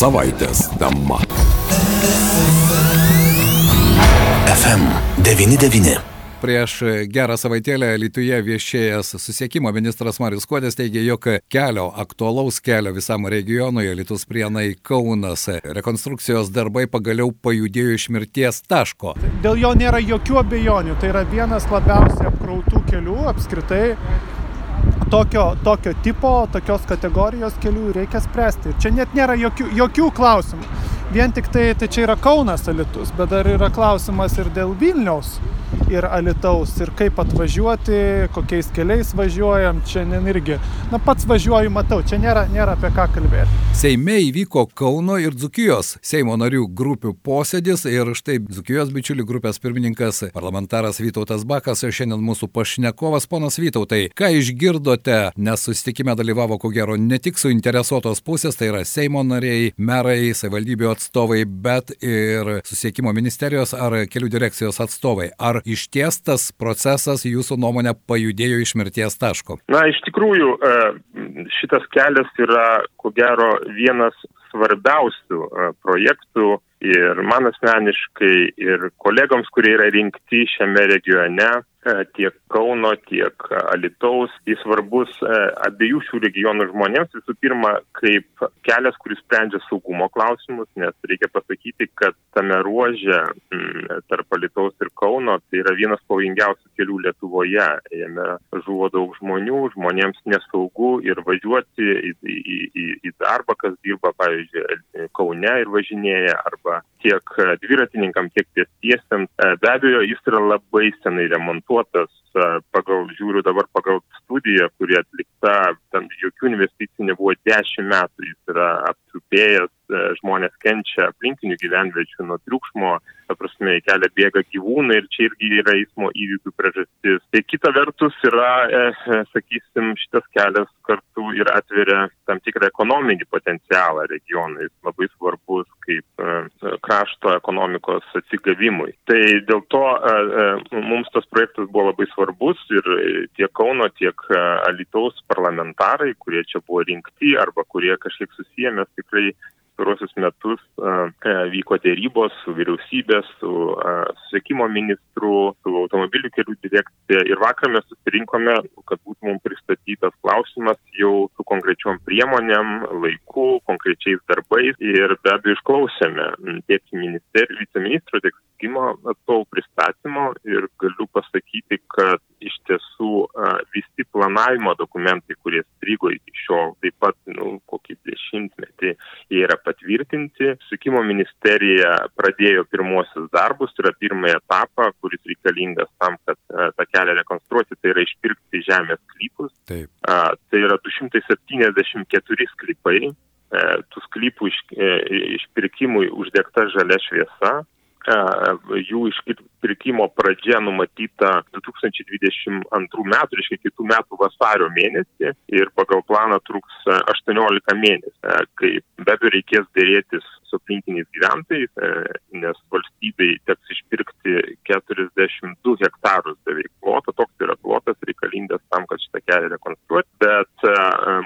Savaitės tema. FM99. Prieš gerą savaitėlę Lietuvoje viešėjęs susiekimo ministras Marius Kodės teigia, jog kelio, aktualaus kelio visam regionui, Lietuvos prienai Kaunas, rekonstrukcijos darbai pagaliau pajudėjo iš mirties taško. Dėl jo nėra jokių abejonių, tai yra vienas labiausiai apkrautų kelių apskritai. Tokio, tokio tipo, tokios kategorijos kelių reikia spręsti. Čia net nėra jokių, jokių klausimų. Vien tik tai, tai čia yra Kaunas Alitus, bet dar yra klausimas ir dėl Vilniaus ir Alitaus ir kaip atvažiuoti, kokiais keliais važiuojam, šiandien irgi. Na pats važiuoju, matau, čia nėra, nėra apie ką kalbėti. Seime įvyko Kauno ir Dzukijos Seimo narių grupių posėdis ir štai Dzukijos bičiulių grupės pirmininkas parlamentaras Vytautas Bakas ir šiandien mūsų pašnekovas ponas Vytautai. Ką išgirdote, nes susitikime dalyvavo ko gero ne tik suinteresuotos pusės, tai yra Seimo nariai, merai, savivaldybių atstovai, bet ir susiekimo ministerijos ar kelių direkcijos atstovai. Ar iš ties tas procesas jūsų nuomonė pajudėjo iš mirties taško? Na, iš tikrųjų, šitas kelias yra, ko gero, vienas svarbiausių projektų ir man asmeniškai, ir kolegoms, kurie yra rinkti šiame regione, tiek Kauno, tiek Alitaus. Jis svarbus abiejų šių regionų žmonėms. Visų pirma, kaip kelias, kuris sprendžia saugumo klausimus, nes reikia pasakyti, kad tame ruože tarp Alitaus ir Kauno tai yra vienas pavojingiausių kelių Lietuvoje. Jame žuvo daug žmonių, žmonėms nesaugu ir važiuoti į, į, į, į darbą, kas dirba, pavyzdžiui, Kaune ir važinėja, arba tiek dviratininkam, tiek pėstiesiams. Be abejo, jis yra labai senai remontuotas pagal, žiūriu dabar pagal studiją, kuri atlikta, ten jokių investicijų nebuvo dešimt metų, jis yra apsupėjęs, žmonės kenčia aplinkinių gyvenviečių nuo triukšmo, ta prasme, į kelią bėga gyvūnai ir čia irgi yra eismo įvykių priežastis. Tai kita vertus yra, e, sakysim, šitas kelias kartu ir atveria tam tikrą ekonominį potencialą regionui, jis labai svarbus kaip e, krašto ekonomikos atsigavimui. Tai dėl to e, e, mums tas projektas buvo labai svarbus ir tiek Kauno, tiek Alitaus parlamentarai, kurie čia buvo rinkti arba kurie kažkiek susijęmės tikrai pastaruosius metus uh, vyko dėrybos su vyriausybė, su susiekimo ministru, su automobilių kelių direkcija ir vakar mes susirinkome, kad būtų mums pristatytas klausimas jau su konkrečiom priemonėm, laiku, konkrečiais darbais ir be abejo išklausėme tiek ministerijų, viceministro, tiek susisiekimo atstovų pristatymo ir galiu pasakyti, kad iš tiesų visi planavimo dokumentai, kurie strigo iki šiol, taip pat nu, kokį dešimtmetį jie yra patvirtinti. Sukimo ministerija pradėjo pirmosius darbus, tai yra pirmąjį etapą, kuris reikalingas tam, kad a, tą kelią rekonstruoti, tai yra išpirkti žemės sklypus. Taip. A, tai yra 274 sklypai. E, tų sklypų iš, e, išpirkimui uždegta žalia šviesa, jų išpirkimo pradžia numatyta 2022 metų, reiškia kitų metų vasario mėnesį ir pagal planą truks 18 mėnesių, kai be abejo reikės dėrėtis su aplinkiniais gyventojais, nes valstybei teks išpirkti 42 hektarus beveik plotą, toks yra plotas reikalingas tam, kad šitą kelią rekonstruoti, bet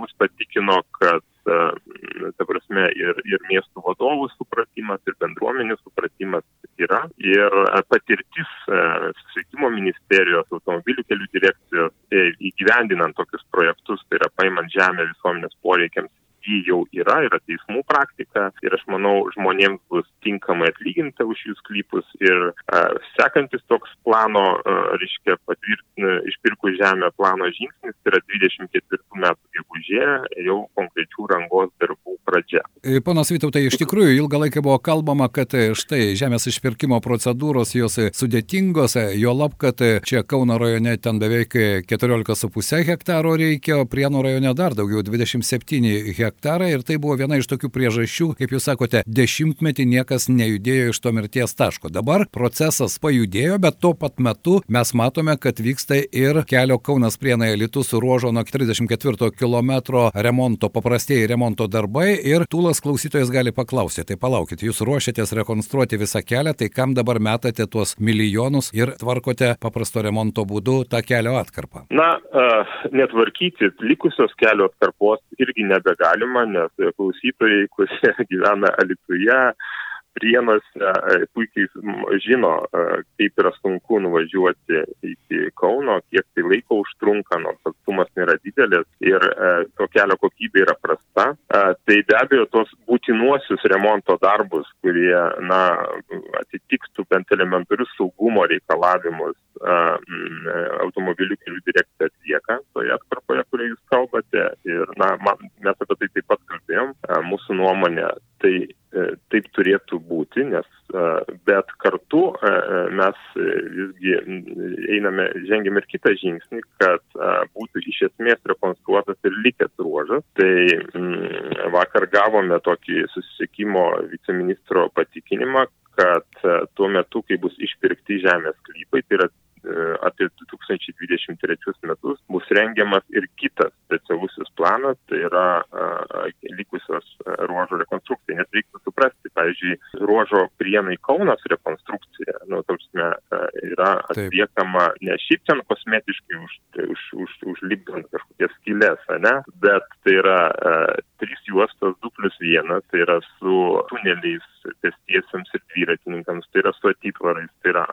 mus patikino, kad ta prasme, ir, ir miestų vadovų supratimas, ir. Ir patirtis susisiekimo ministerijos, automobilių kelių direkcijos įgyvendinant tokius projektus, tai yra paimant žemę visuomenės poreikiams ji jau yra, yra teismų praktika. Ir aš manau žmonėms bus tinkamai atlyginta už jų sklypus ir a, sekantis toks plano, a, reiškia, patvirtina išpirkų žemę plano žingsnis, tai yra 24 metų gegužė, jau konkrečių rangos darbų pradžia. Ponas Vytautai, iš tikrųjų ilgą laiką buvo kalbama, kad štai žemės išpirkimo procedūros jos sudėtingos, jo lab, kad čia Kauno rajone ten beveik 14,5 hektaro reikia, o Prienų rajone dar daugiau 27 hektarų hektarą ir tai buvo viena iš tokių priežasčių, kaip jūs sakote, dešimtmetį niekas nejudėjo iš to mirties taško. Dabar procesas pajudėjo, bet tuo pat metu mes matome, kad vyksta ir kelio Kaunas Prienai Litus ruožo nuo 34 km remonto, paprastieji remonto darbai ir tūlas klausytojas gali paklausyti, tai palaukit, jūs ruošiatės rekonstruoti visą kelią, tai kam dabar metate tuos milijonus ir tvarkote paprasto remonto būdu tą kelio atkarpą? Na, netvarkyti likusios kelio atkarpos irgi nebegali galima, nes klausytojai, kurie gyvena Alituje, Prienuose e, puikiai žino, e, kaip yra sunku nuvažiuoti iki Kauno, kiek tai laiko užtrunka, nors atstumas nėra didelis ir e, to kelio kokybė yra prasta. Tai be abejo, tos būtinuosius remonto darbus, kurie na, atitiktų bent elementarius saugumo reikalavimus, automobilių kelių direkcija atlieka toje atkarpoje, kurioje jūs kalbate. Ir na, man, mes apie tai taip pat kalbėjom. Mūsų nuomonė tai e, taip turėtų būti, nes e, bet kartu e, mes visgi einame, žengiam ir kitą žingsnį, kad būtų iš esmės rekonstruotas ir likęs ruožas. Tai vakar gavome tokį susisiekimo viceministro patikinimą, kad tuo metu, kai bus išpirkti žemės sklypai, tai yra apie 2023 metus bus rengiamas ir kitas specialusis planas, tai yra likusios ruožo rekonstrukcija. Nes reiktų suprasti, pavyzdžiui, ruožo prienai Kaunas rekonstrukcija, nu, tausme, yra atliekama ne šiaip ten kosmetiškai už, už, už, užlipdant kažkokias skylės, ne, bet tai yra trys juostos 2 plus 1, tai yra su tuneliais pėstiesiams ir dviratininkams, tai yra su atitvarais, tai yra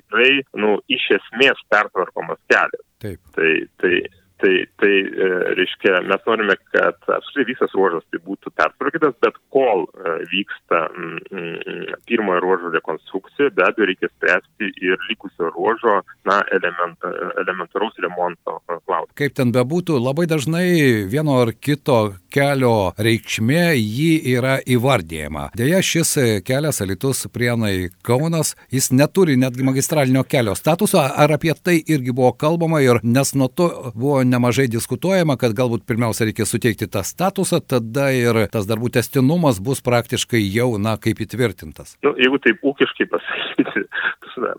tikrai, nu, iš esmės pertvarkomas kelias. Taip. Tai, tai Tai, tai e, reiškia, mes norime, kad apskritai visas ruožas tai būtų pertvarkytas, bet kol e, vyksta mm, mm, pirmojo ruožo rekonstrukcija, be abejo reikia spręsti ir likusio ruožo na, element, elementaraus remonto klausimą. Kaip ten bebūtų, labai dažnai vieno ar kito kelio reikšmė jį yra įvardyjama. Deja, šis kelias Alitus Prienai Kaunas, jis neturi netgi magistralinio kelio statuso, ar apie tai irgi buvo kalbama ir nes nuo to buvo nemažai diskutuojama, kad galbūt pirmiausia reikia suteikti tą statusą, tada ir tas darbų testinumas bus praktiškai jau, na, kaip įtvirtintas. Nu, jeigu taip ūkiškai pasakyti,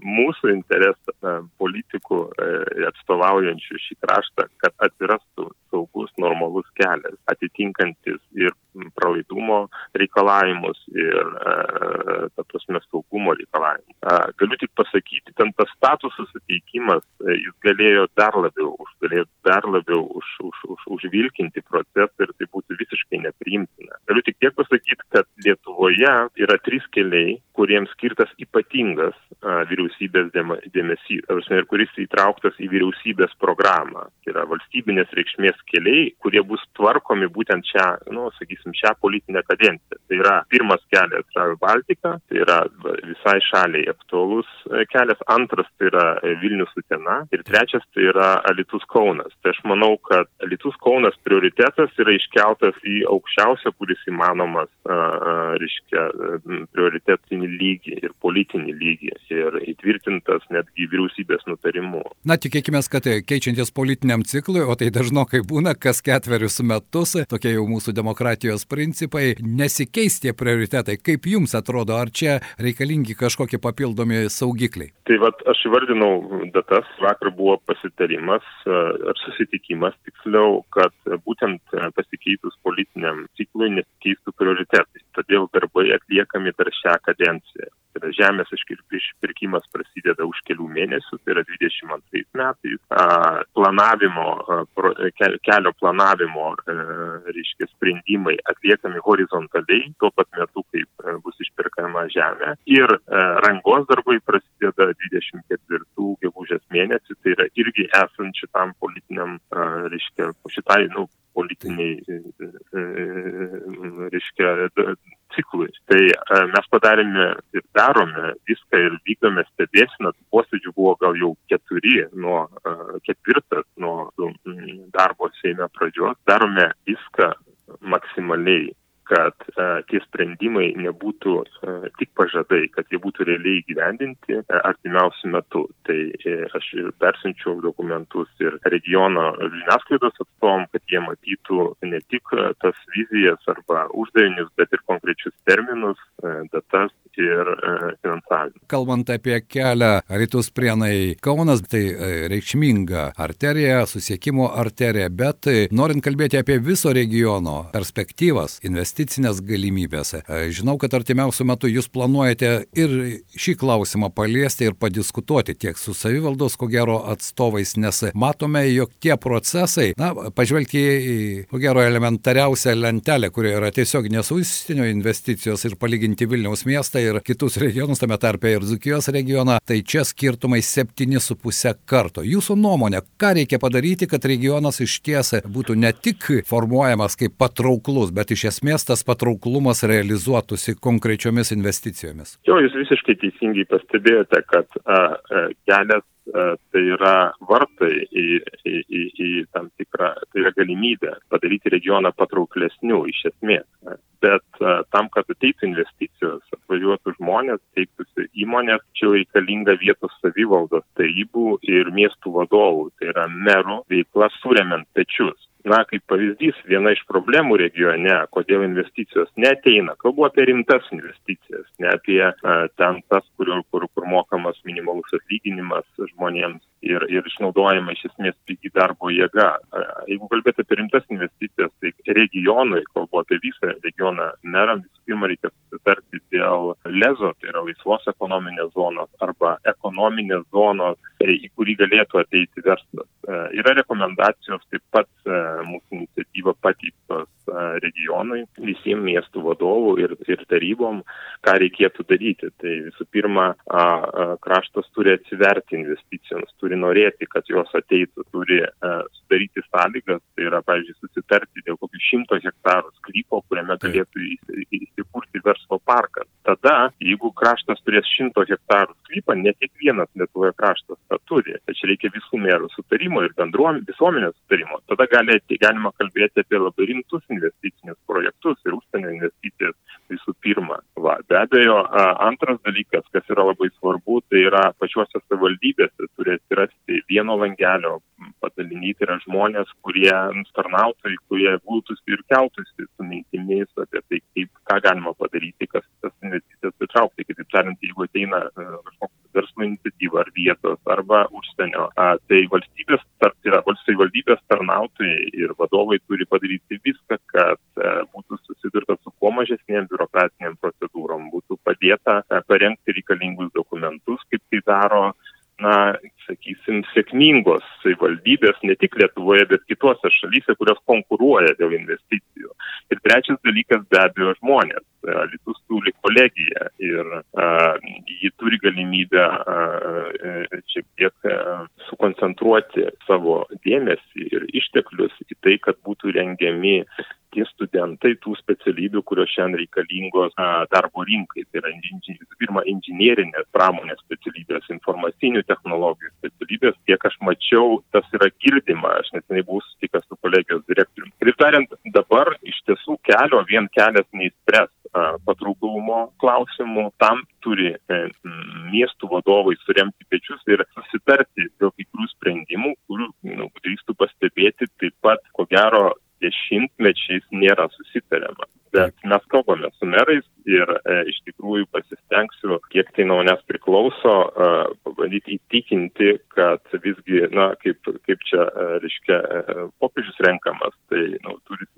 mūsų interesas politikų e, atstovaujančių šį kraštą, kad atsirastų saugus, normalus kelias, atitinkantis ir pralaidumo reikalavimus ir, e, ta prasme, saugumo reikalavimus. Galiu tik pasakyti, ten tas statusų suteikimas, e, jis galėjo dar labiau, galėjo dar labiau už, už, už, užvilkinti procesą ir tai būtų visiškai nepriimtina. Galiu tik tiek pasakyti, kad Lietuvoje yra trys keliai, kuriems skirtas ypatingas a, vyriausybės dėmesys, ir kuris įtrauktas į vyriausybės programą. Tai yra valstybinės reikšmės keliai, kurie bus tvarkomi būtent šią, nu, sakysim, šią politinę kadenciją. Tai yra pirmas kelias Rail Baltica, tai yra visai šaliai aktuolus e, kelias, antras tai yra e, Vilnius Utena ir trečias tai yra Alitus Kaunas. Tai aš manau, kad Alitus Kaunas prioritetas yra iškeltas į aukščiausią, kuris įmanomas, reiškia, prioritetinį lygį ir politinį lygį ir įtvirtintas netgi vyriausybės nutarimu. Na, tikėkime, kad keičiantis politiniam ciklui, o tai dažnokai būna kas ketverius metus, tokie jau mūsų demokratijos principai, nesikeis tie prioritetai. Kaip jums atrodo, ar čia reikalingi kažkokie papildomi saugikliai? Tai vad aš įvardinau datas, vakar buvo pasitarimas ar susitikimas tiksliau, kad būtent pasikeitus politiniam ciklui nesikeistų prioritetai. Todėl darbai atliekami per šią kadenciją. Tai yra žemės išpirkimas prasideda už kelių mėnesių, tai yra 22 metais. Planavimo, kelio planavimo, e, reiškia, sprendimai atliekami horizontaliai, tuo pat metu, kaip e, bus išpirkama žemė. Ir e, rangos darbai prasideda 24 gegužės mėnesį, tai yra irgi esant šitam politiniam, reiškia, šitai, nu, politiniai, reiškia, ciklui. Tai e, mes padarėme ir darome viską ir vykdome stebėsiną. Posėdžių buvo gal jau keturi nuo e, ketvirtas nuo darbo Seime pradžios. Darome viską maksimaliai kad a, tie sprendimai nebūtų a, tik pažadai, kad jie būtų realiai gyvendinti artimiausių metų. Tai e, aš persinčiau dokumentus ir regiono žiniasklaidos atstovom, kad jie matytų ne tik tas vizijas arba uždavinius, bet ir konkrečius terminus, datas ir finansavimą. Kalbant apie kelią Rytus Prienai Kaunas, tai reikšminga arterija, susiekimo arterija, bet norint kalbėti apie viso regiono perspektyvas, investicinės galimybės, žinau, kad artimiausių metų jūs planuojate ir šį klausimą paliesti ir padiskutuoti tiek su savivaldos, ko gero, atstovais, nes matome, jog tie procesai, na, pažvelgti į, ko gero, elementariausią lentelę, kurioje yra tiesioginės užsienio investicijos ir palyginti Vilniaus miestą ir kitus regionus, tame tarpe ir Zukijos regioną, tai čia skirtumai 7,5 karto. Jūsų nuomonė, ką reikia padaryti, kad regionas iš ties būtų ne tik formuojamas kaip patrauklus, bet iš esmės tas patrauklumas realizuotųsi konkrečiomis investicijomis? Jo, jūs visiškai teisingai pastebėjote, kad a, a, kelias tai yra vartai į, į, į, į tam tikrą, tai yra galimybė padaryti regioną patrauklesniu iš esmės. Bet tam, kad ateitų investicijos, atvažiuotų žmonės, teiktųsi įmonės, čia reikalinga vietos savivaldos tarybų ir miestų vadovų, tai yra merų veikla suremiant pečius na, kaip pavyzdys, viena iš problemų regione, kodėl investicijos neteina, kalbu apie rimtas investicijas, ne apie a, ten tas, kur, kur, kur mokamas minimalus atlyginimas žmonėms ir, ir išnaudojama iš esmės pigi darbo jėga. A, jeigu kalbėti apie rimtas investicijas, tai regionui, kalbu apie visą regioną, meram visų pirma reikia susitarti dėl lezo, tai yra laisvos ekonominės zonos arba ekonominės zonos, į kurį galėtų ateiti verslas. Yra rekomendacijos taip pat mūsų iniciatyva pateiktos regionui, visiems miestų vadovų ir, ir tarybom, ką reikėtų daryti. Tai visų pirma, kraštas turi atsiverti investicijoms, turi norėti, kad jos ateitų, turi sudaryti sąlygas, tai yra, pavyzdžiui, susitarti dėl kokių šimto hektarų sklypo, kuriame galėtų įsikurti verslo parkas. Tada, jeigu kraštas turės šimto hektarų sklypą, ne kiekvienas Lietuvoje kraštas tą turi, tačiau reikia visų merų sutarimo ir bendruom, visuomenės sutarimo. Tada gali, galima kalbėti apie labai rimtus investicinius projektus ir užsienio investicijas visų pirma. Va, be abejo, antras dalykas, kas yra labai svarbu, tai yra pačiuose savivaldybėse turi atsirasti vieno langelio padalinyti yra žmonės, kurie tarnautojai, kurie būtųsi ir keltųsi su mintimis apie tai, kaip, ką galima padaryti, kas pritraukti. Kitaip tariant, jeigu ateina kažkoks verslo iniciatyva ar vietos arba užsienio, tai valstybės, tai yra valstybės tarnautojai ir vadovai turi padaryti viską, kad a, būtų susidurta su kuo mažesnėm biurokratiniam procedūrom, būtų padėta a, parengti reikalingus dokumentus, kaip tai daro na, sakysim, sėkmingos savivaldybės ne tik Lietuvoje, bet kitose šalyse, kurios konkuruoja dėl investicijų. Ir trečias dalykas be abejo žmonės. Litus turi kolegiją ir a, ji turi galimybę a, šiek tiek a, sukoncentruoti savo dėmesį ir išteklius į tai, kad būtų rengiami tie studentai tų specialybių, kurios šiandien reikalingos a, darbo rinkai. Tai yra inži, pirma inžinierinės pramonės specialybės, informacinių technologijų specialybės. Kiek aš mačiau, tas yra girdima. Aš nesenai buvau susitikęs su kolegijos direktoriumi. Kitaip tariant, dabar iš tiesų kelio vien kelias neįspręs patrauklumo klausimų. Tam turi e, miestų vadovai suremti pečius ir susitarti dėl kai kurių sprendimų, kurių, nu, drįstų pastebėti, taip pat, ko gero, dešimtmečiais nėra susitariama. Bet mes kalbame su merais ir e, iš tikrųjų pasistengsiu, kiek tai nuo manęs priklauso, e, pabandyti įtikinti, kad visgi, na, kaip, kaip čia, e, reiškia, e, popiežius renkamas, tai, nu, turi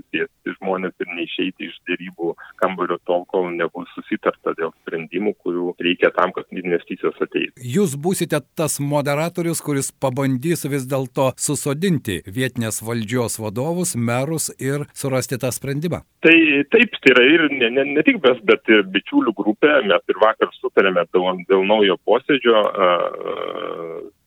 žmonės ir neišeiti iš dėrybų kambario tol, kol nebus susitarta dėl sprendimų, kurių reikia tam, kad investicijos ateitų. Jūs būsite tas moderatorius, kuris pabandys vis dėlto susodinti vietinės valdžios vadovus, merus ir surasti tą sprendimą. Tai taip, tai yra ir ne, ne, ne tik mes, bet ir bičiulių grupė. Mes ir vakar sutarėme dėl, dėl naujo posėdžio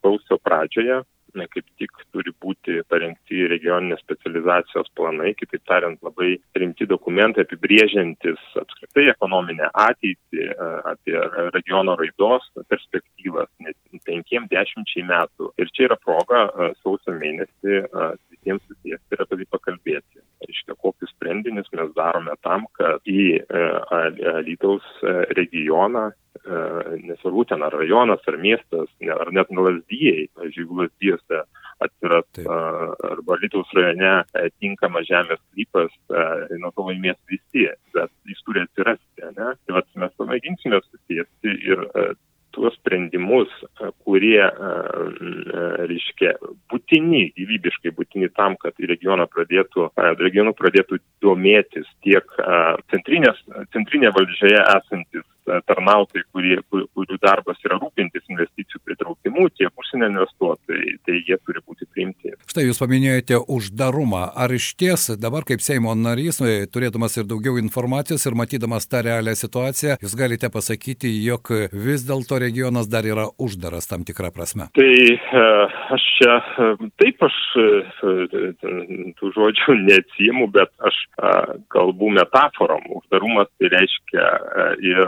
sausio pradžioje kaip tik turi būti parengti regioninės specializacijos planai, kitaip tariant, labai rimti dokumentai apibrėžiantis apskritai ekonominę ateitį, apie regiono raidos perspektyvas net penkiem, dešimčiai metų. Ir čia yra proga sausio mėnesį visiems susijęsti ir apie tai pakalbėti. Reiškia, kokius sprendinius mes darome tam, kad į Lytaus regioną E, nesvarbu ten ar rajonas, ar miestas, ar net lasdyjei, pavyzdžiui, jeigu lasdyjose atsiras e, arba Lietuvos rajone e, tinkamas žemės sklypas, tai nuo to laimės visi, bet jis turi atsirasti, ne? Tai vat, mes pamėginsime susijęsti ir tuos sprendimus, kurie, reiškia, būtini, gyvybiškai būtini tam, kad regioną pradėtų, regionų pradėtų domėtis tiek centrinė valdžioje esantis tarnautojai, kurie, kurių darbas yra rūpintis investicijų pritraukimu, tiek užsienio investuotojai, tai jie turi būti priimti. Štai jūs paminėjote uždarumą. Ar iš ties dabar kaip Seimo narys, turėdamas ir daugiau informacijos ir matydamas tą realią situaciją, jūs galite pasakyti, jog vis dėlto regionas dar yra uždaras tam tikrą prasme? Tai e, aš čia, e, taip aš e, tų žodžių neatsijimu, bet aš kalbu metaforom. Uždarumas tai reiškia ir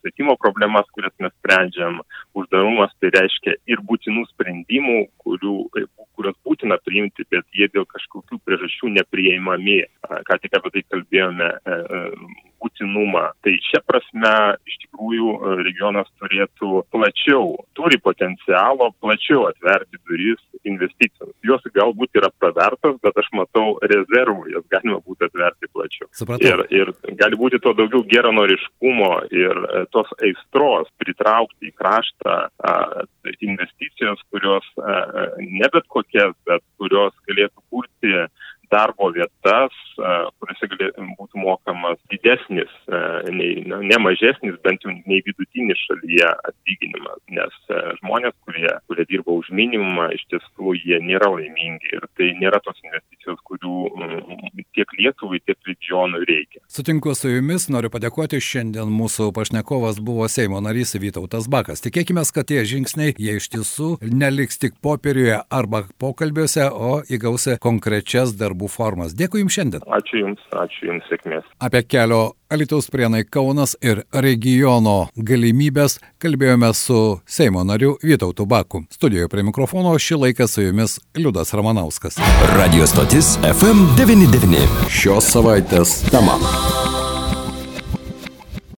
susisiekimo problemas, kurias mes sprendžiam. Uždarumas tai reiškia ir būtinų sprendimų, kurių, kurios būtina priimti, bet jie dėl kažkokių priežasčių neprieimami. Ką tik apie tai kalbėjome e, e, būtinumą. Tai šia prasme iš tikrųjų regionas turėtų plačiau, turi potencialo plačiau atverti duris investicijoms. Jos galbūt yra pravertos, bet aš matau rezervų, jas galima būtų atverti plačiau. Supratau. Ir, ir gali būti to daugiau geranoriškumo ir e, tos aistros pritraukti į kraštą a, investicijos, kurios a, ne bet kokias, bet kurios galėtų kurti darbo vietas, kuriuose būtų mokamas didesnis, nei, ne mažesnis, bent jau nei vidutinis šalyje atlyginimas, nes žmonės, kurie, kurie dirba už minimumą, iš tiesų jie nėra laimingi ir tai nėra tos investicijos, kurių tiek Lietuvai, tiek regionui reikia. Sutinku su jumis, noriu padėkoti, šiandien mūsų pašnekovas buvo Seimo narys Vytautas Bakas. Tikėkime, kad tie žingsniai, jie iš tiesų neliks tik popieriuje arba pokalbiuose, o įgaus konkrečias darbų darbų formas. Dėkui Jums šiandien. Ačiū Jums, ačiū Jums sėkmės. Apie kelio Alitaus prienai Kaunas ir regiono galimybės kalbėjome su Seimo nariu Vytautu Baku. Studijoje prie mikrofono šį laiką su jumis Liudas Ramanauskas. Radio stotis FM99. Šios savaitės tema.